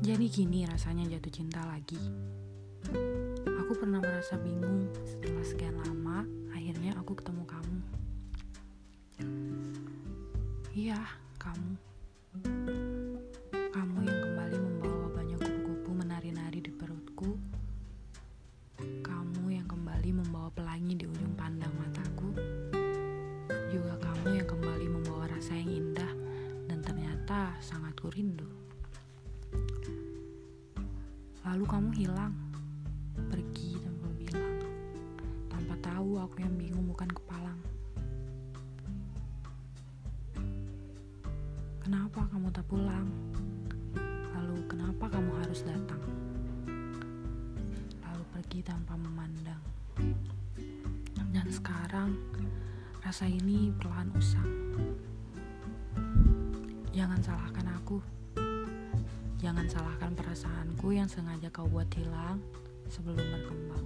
Jadi gini rasanya jatuh cinta lagi. Aku pernah merasa bingung setelah sekian lama, akhirnya aku ketemu kamu. Iya, kamu. Kamu yang kembali membawa banyak kupu-kupu menari-nari di perutku. Kamu yang kembali membawa pelangi di ujung pandang mataku. Juga kamu yang kembali membawa rasa yang indah dan ternyata sangat kurindu. rindu. Lalu kamu hilang, pergi tanpa bilang, tanpa tahu aku yang bingung bukan kepalang. Kenapa kamu tak pulang? Lalu kenapa kamu harus datang? Lalu pergi tanpa memandang. Dan sekarang rasa ini perlahan usang. Jangan salahkan aku. Jangan salahkan perasaanku yang sengaja kau buat hilang sebelum berkembang.